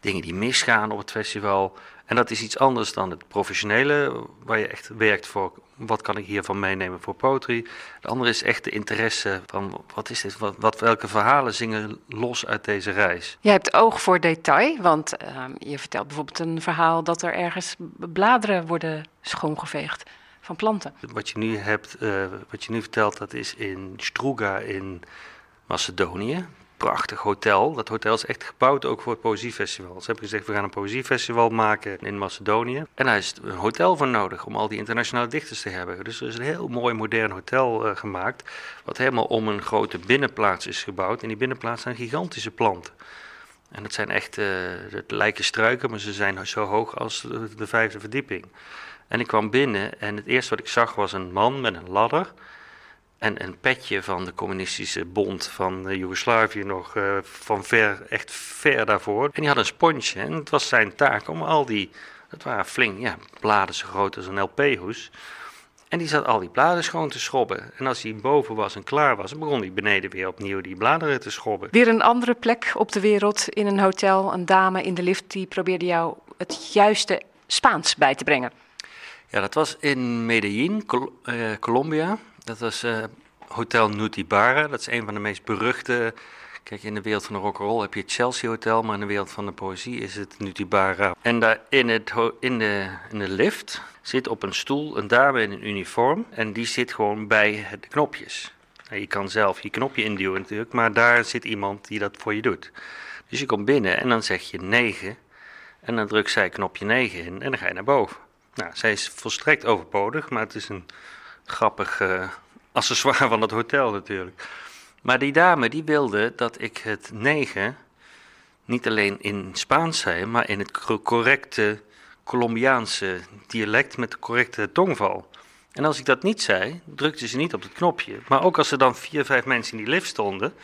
Speaker 11: dingen die misgaan op het festival. En dat is iets anders dan het professionele, waar je echt werkt voor wat kan ik hiervan meenemen voor poetry. De andere is echt de interesse van wat is dit, wat, wat, welke verhalen zingen los uit deze reis.
Speaker 2: Jij hebt oog voor detail, want ehm, je vertelt bijvoorbeeld een verhaal dat er ergens bladeren worden schoongeveegd van planten.
Speaker 11: Wat je nu hebt, eh, wat je nu vertelt, dat is in Struga in Macedonië. Prachtig hotel. Dat hotel is echt gebouwd ook voor het Poëziefestival. Ze hebben gezegd, we gaan een Poëziefestival maken in Macedonië. En daar is een hotel voor nodig om al die internationale dichters te hebben. Dus er is een heel mooi modern hotel eh, gemaakt, wat helemaal om een grote binnenplaats is gebouwd. En die binnenplaats zijn gigantische planten. En dat zijn echt, eh, het lijken struiken, maar ze zijn zo hoog als de, de vijfde verdieping. En ik kwam binnen en het eerste wat ik zag was een man met een ladder en een petje van de communistische bond van eh, Joegoslavië nog eh, van ver, echt ver daarvoor. En die had een sponsje en het was zijn taak om al die, dat waren flink, ja, bladen zo groot als een LP-hoes. En die zat al die bladen schoon te schrobben. En als hij boven was en klaar was, begon hij beneden weer opnieuw die bladeren te schrobben.
Speaker 2: Weer een andere plek op de wereld in een hotel. Een dame in de lift die probeerde jou het juiste Spaans bij te brengen.
Speaker 11: Ja, dat was in Medellin, Col- eh, Colombia. Dat was eh, Hotel Nutibara. Dat is een van de meest beruchte. Kijk, in de wereld van de rock'n'roll heb je het Chelsea Hotel, maar in de wereld van de poëzie is het Nutibara. En daar in, het, in, de, in de lift zit op een stoel een dame in een uniform. En die zit gewoon bij de knopjes. Nou, je kan zelf je knopje induwen natuurlijk, maar daar zit iemand die dat voor je doet. Dus je komt binnen en dan zeg je 9. En dan drukt zij knopje 9 in en dan ga je naar boven. Nou, zij is volstrekt overbodig, maar het is een grappig eh, accessoire van het hotel natuurlijk. Maar die dame die wilde dat ik het 9 niet alleen in Spaans zei, maar in het cor- correcte Colombiaanse dialect met de correcte tongval. En als ik dat niet zei, drukte ze niet op het knopje. Maar ook als er dan vier, vijf mensen in die lift stonden,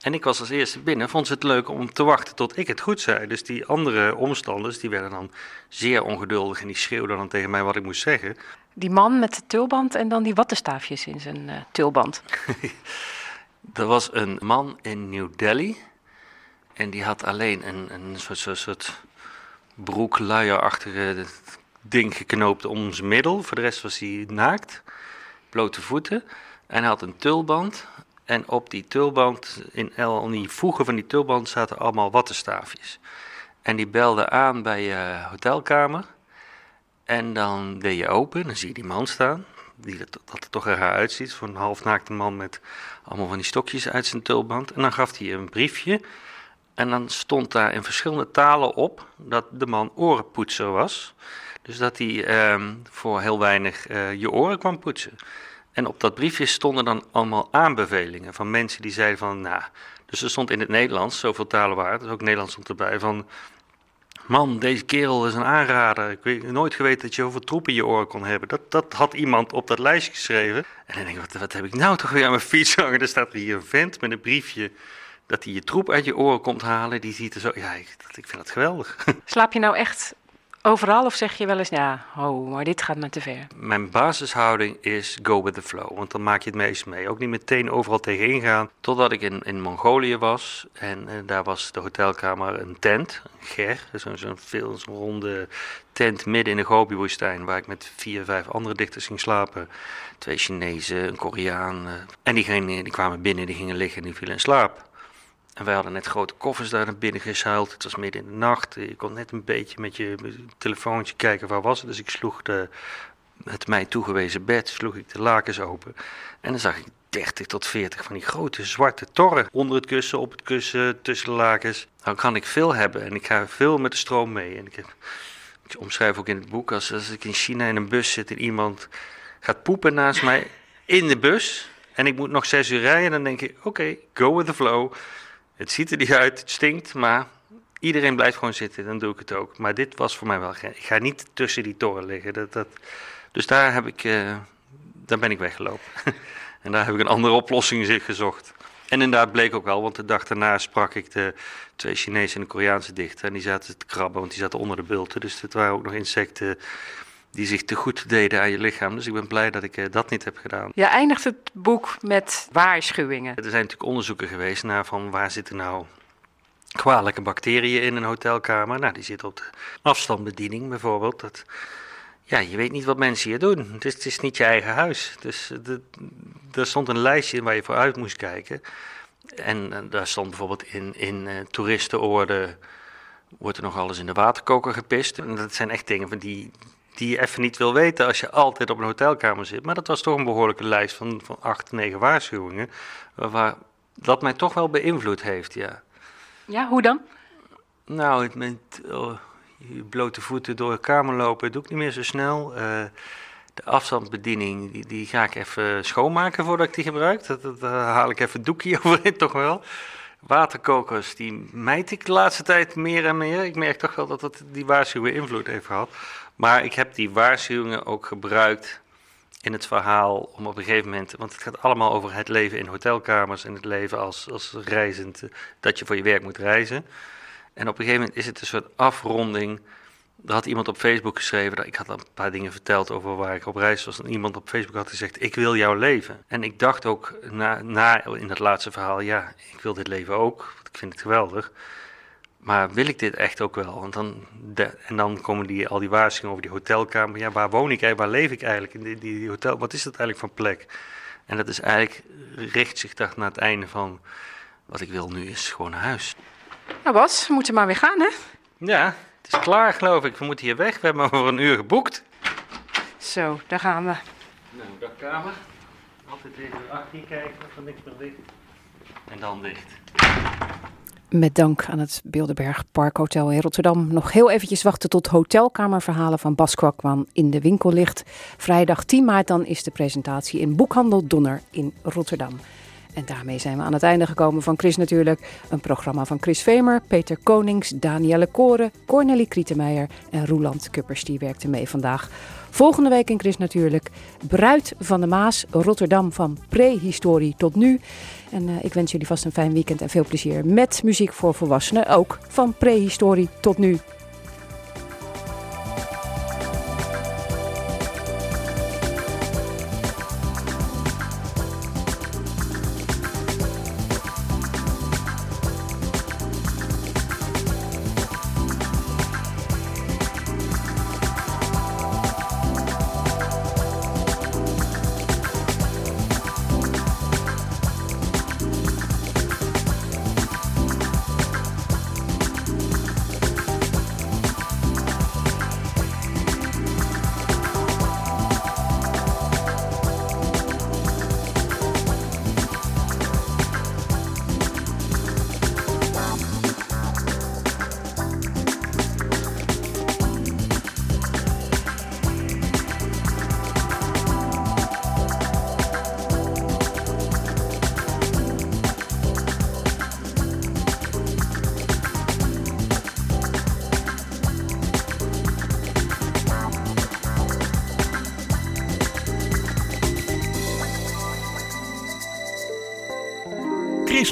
Speaker 11: en ik was als eerste binnen, vond ze het leuk om te wachten tot ik het goed zei. Dus die andere omstanders, die werden dan zeer ongeduldig en die schreeuwden dan tegen mij wat ik moest zeggen.
Speaker 2: Die man met de tulband en dan die wattenstaafjes in zijn eh, tulband.
Speaker 11: Er was een man in New Delhi en die had alleen een, een soort, soort, soort broekluierachtige ding geknoopt om zijn middel. Voor de rest was hij naakt, blote voeten. En hij had een tulband en op die tulband, in al die voegen van die tulband zaten allemaal wattenstaafjes. En die belde aan bij je hotelkamer en dan deed je open, dan zie je die man staan. Die dat, dat er toch raar uitziet. Een halfnaakte man met allemaal van die stokjes uit zijn tulband. En dan gaf hij een briefje En dan stond daar in verschillende talen op dat de man orenpoetser was. Dus dat hij ehm, voor heel weinig eh, je oren kwam poetsen. En op dat briefje stonden dan allemaal aanbevelingen van mensen die zeiden van, nou, dus er stond in het Nederlands, zoveel talen waren, dus ook Nederlands stond erbij, van, man, deze kerel is een aanrader. Ik weet nooit geweten dat je zoveel troep in je oren kon hebben. Dat, dat had iemand op dat lijstje geschreven. En dan denk ik, wat, wat heb ik nou toch weer aan mijn fiets hangen? Er staat hier een vent met een briefje dat hij je troep uit je oren komt halen. Die ziet er zo, ja, ik, ik vind dat geweldig.
Speaker 2: Slaap je nou echt overal of zeg je wel eens, ja, oh, maar dit gaat me te ver?
Speaker 11: Mijn basishouding is go with the flow, want dan maak je het meest mee. Ook niet meteen overal tegenin gaan. Totdat ik in, in Mongolië was en eh, daar was de hotelkamer een tent, een ger, zo'n zo'n ronde tent midden in de Gobi-woestijn, waar ik met vier, vijf andere dichters ging slapen. Twee Chinezen, een Koreaan. eh, en die, gingen, die kwamen binnen, die gingen liggen en die vielen in slaap. En wij hadden net grote koffers daar naar binnen gezuild. Het was midden in de nacht. Je kon net een beetje met je telefoontje kijken waar was het. Dus ik sloeg de, het mij toegewezen bed, sloeg ik de lakens open. En dan zag ik 30 tot 40 van die grote zwarte torren. Onder het kussen, op het kussen, tussen de lakens. Dan kan ik veel hebben en ik ga veel met de stroom mee. En ik, heb, ik omschrijf ook in het boek, als, als ik in China in een bus zit en iemand gaat poepen naast mij in de bus... En ik moet nog zes uur rijden, dan denk ik, oké, go with the flow. Het ziet er niet uit, het stinkt, maar iedereen blijft gewoon zitten, dan doe ik het ook. Maar dit was voor mij wel, ik ga niet tussen die toren liggen. Dat, dat, dus daar, heb ik, eh, daar ben ik weggelopen. en daar heb ik een andere oplossing zich gezocht. En inderdaad bleek ook wel, want de dag daarna sprak ik de twee Chinese en een Koreaanse dichter. En die zaten te krabben, want die zaten onder de bulten. Dus het waren ook nog insecten die zich te goed deden aan je lichaam. Dus ik ben blij dat ik eh, dat niet heb gedaan.
Speaker 2: Je eindigt het boek met waarschuwingen.
Speaker 11: Er zijn natuurlijk onderzoeken geweest naar van waar zitten nou kwalijke bacteriën in een hotelkamer. Nou, die zitten op de afstandsbediening bijvoorbeeld. Dat, ja, je weet niet wat mensen hier doen. Het is, het is niet je eigen huis. Dus eh, de, er stond een lijstje waar je voor uit moest kijken. En eh, daar stond bijvoorbeeld in, in eh toeristenoorden wordt er nog alles in de waterkoker gepist. En dat zijn echt dingen van die, die je even niet wil weten als je altijd op een hotelkamer zit. Maar dat was toch een behoorlijke lijst van, van acht, negen waarschuwingen. Waar, waar dat mij toch wel beïnvloed heeft, ja.
Speaker 2: Ja, hoe dan?
Speaker 11: Nou, het met oh, je blote voeten door de kamer lopen doe ik niet meer zo snel. Eh, de afstandsbediening, die, die ga ik even schoonmaken voordat ik die gebruik. Dat, dat, daar haal ik even een doekje overheen, toch wel. Waterkokers, die mijt ik de laatste tijd meer en meer. Ik merk toch wel dat dat die waarschuwing invloed heeft gehad. Maar ik heb die waarschuwingen ook gebruikt in het verhaal om op een gegeven moment, want het gaat allemaal over het leven in hotelkamers en het leven als, als reizend, eh, dat je voor je werk moet reizen. En op een gegeven moment is het een soort afronding. Er had iemand op Facebook geschreven, dat ik had een paar dingen verteld over waar ik op reis was. En iemand op Facebook had gezegd, ik wil jouw leven. En ik dacht ook na, na in het laatste verhaal, ja, ik wil dit leven ook, want ik vind het geweldig. Maar wil ik dit echt ook wel? Want dan, de- en dan komen die, al die waarschuwingen over die hotelkamer. Ja, waar woon ik eigenlijk? Waar leef ik eigenlijk? In die, die, die hotel, wat is dat eigenlijk voor plek? En dat is eigenlijk, richt zich dat naar het einde van, wat ik wil nu is gewoon naar huis.
Speaker 2: Nou Bas, we moeten maar weer gaan hè?
Speaker 11: Ja, het is klaar geloof ik. We moeten hier weg. We hebben maar voor een uur geboekt.
Speaker 2: Zo, daar gaan we.
Speaker 11: Nou, dat kamer. Altijd even achter kijken of er niks meer ligt. En dan dicht.
Speaker 2: Met dank aan het Bilderberg Parkhotel in Rotterdam. Nog heel eventjes wachten tot hotelkamerverhalen van Bas Kwakman in de winkel ligt. Vrijdag 10 maart dan is de presentatie in Boekhandel Donner in Rotterdam. En daarmee zijn we aan het einde gekomen van Chris natuurlijk. Een programma van Chris Vemer, Peter Konings, Danielle Koren, Cornelie Krietenmeijer en Roeland Kuppers. Die werkte mee vandaag. Volgende week in Chris natuurlijk. Bruid van de Maas, Rotterdam van prehistorie tot nu. En eh, ik wens jullie vast een fijn weekend en veel plezier met muziek voor volwassenen. Ook van prehistorie tot nu.